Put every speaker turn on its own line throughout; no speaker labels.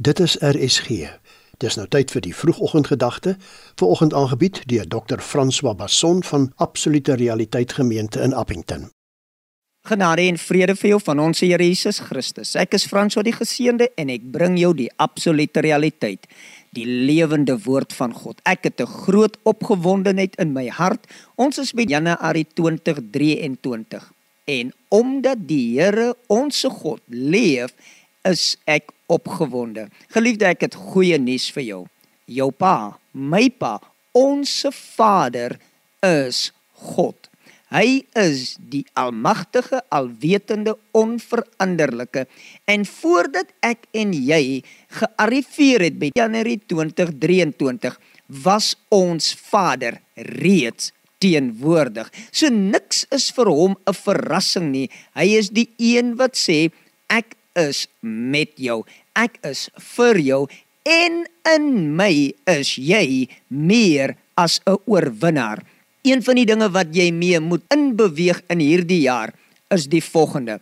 Dit is RSG. Dis nou tyd vir die vroegoggendgedagte, vanoggend aangebied deur Dr. François Basson van Absolute Realiteit Gemeente in Appington.
Genade en vrede vir jou van ons Here Jesus Christus. Ek is François die Geseënde en ek bring jou die absolute realiteit, die lewende woord van God. Ek het 'n groot opgewondenheid in my hart. Ons is by Januarie 2023 en omdat die Here ons God leef, is ek opgewonde. Geliefde, ek het goeie nuus vir jou. Jou pa, my pa, ons Vader is God. Hy is die almagtige, alwetende, onveranderlike. En voordat ek en jy gearriveer het by Januarie 2023, was ons Vader reeds teenwoordig. So niks is vir hom 'n verrassing nie. Hy is die een wat sê ek is met jou. Ek is vir jou en in my is jy meer as 'n oorwinnaar. Een van die dinge wat jy mee moet inbeweeg in hierdie jaar is die volgende.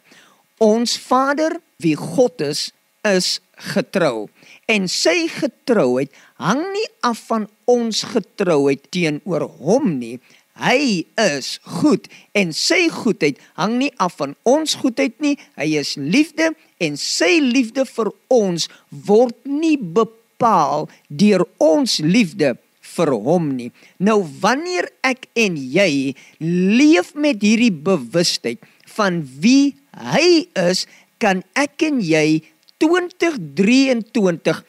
Ons Vader, wie God is, is getrou en sy getrouheid hang nie af van ons getrouheid teenoor hom nie. Hy is goed en sy goedheid hang nie af van ons goedheid nie. Hy is liefde en sy liefde vir ons word nie bepaal deur ons liefde vir hom nie. Nou wanneer ek en jy leef met hierdie bewustheid van wie hy is, kan ek en jy 2023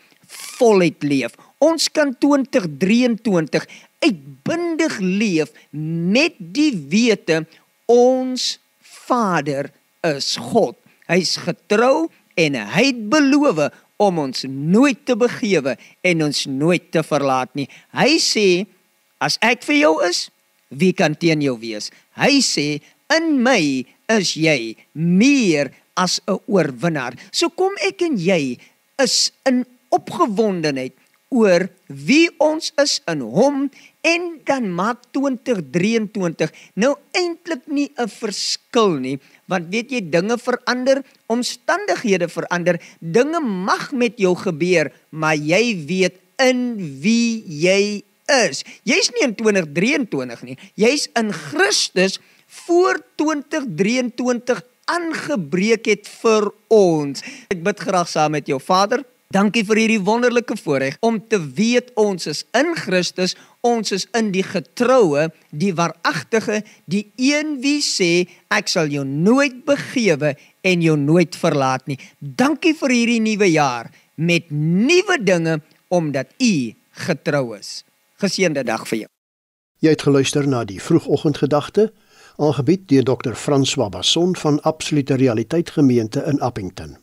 voluit leef. Ons kan 2023 uitbundig leef met die wete ons Vader is God. Hy's getrou en hy het beloof om ons nooit te begewe en ons nooit te verlaat nie. Hy sê as ek vir jou is, wie kan teen jou wees? Hy sê in my is jy meer as 'n oorwinnaar. So kom ek en jy is in opgewondenheid oor wie ons is in hom en dan maak 2023 nou eintlik nie 'n verskil nie want weet jy dinge verander omstandighede verander dinge mag met jou gebeur maar jy weet in wie jy is. Jy's nie in 2023 nie jy's in Christus voor 2023 aangebreek het vir ons. Ek bid graag saam met jou Vader Dankie vir hierdie wonderlike voorreg om te weet ons is in Christus, ons is in die getroue, die waaragtige, die een wie sê ek sal jou nooit begewe en jou nooit verlaat nie. Dankie vir hierdie nuwe jaar met nuwe dinge omdat u getrou is. Geseënde dag vir jou.
Jy het geluister na die vroegoggendgedagte, aangebied deur Dr. François Basson van Absolute Realiteit Gemeente in Appington.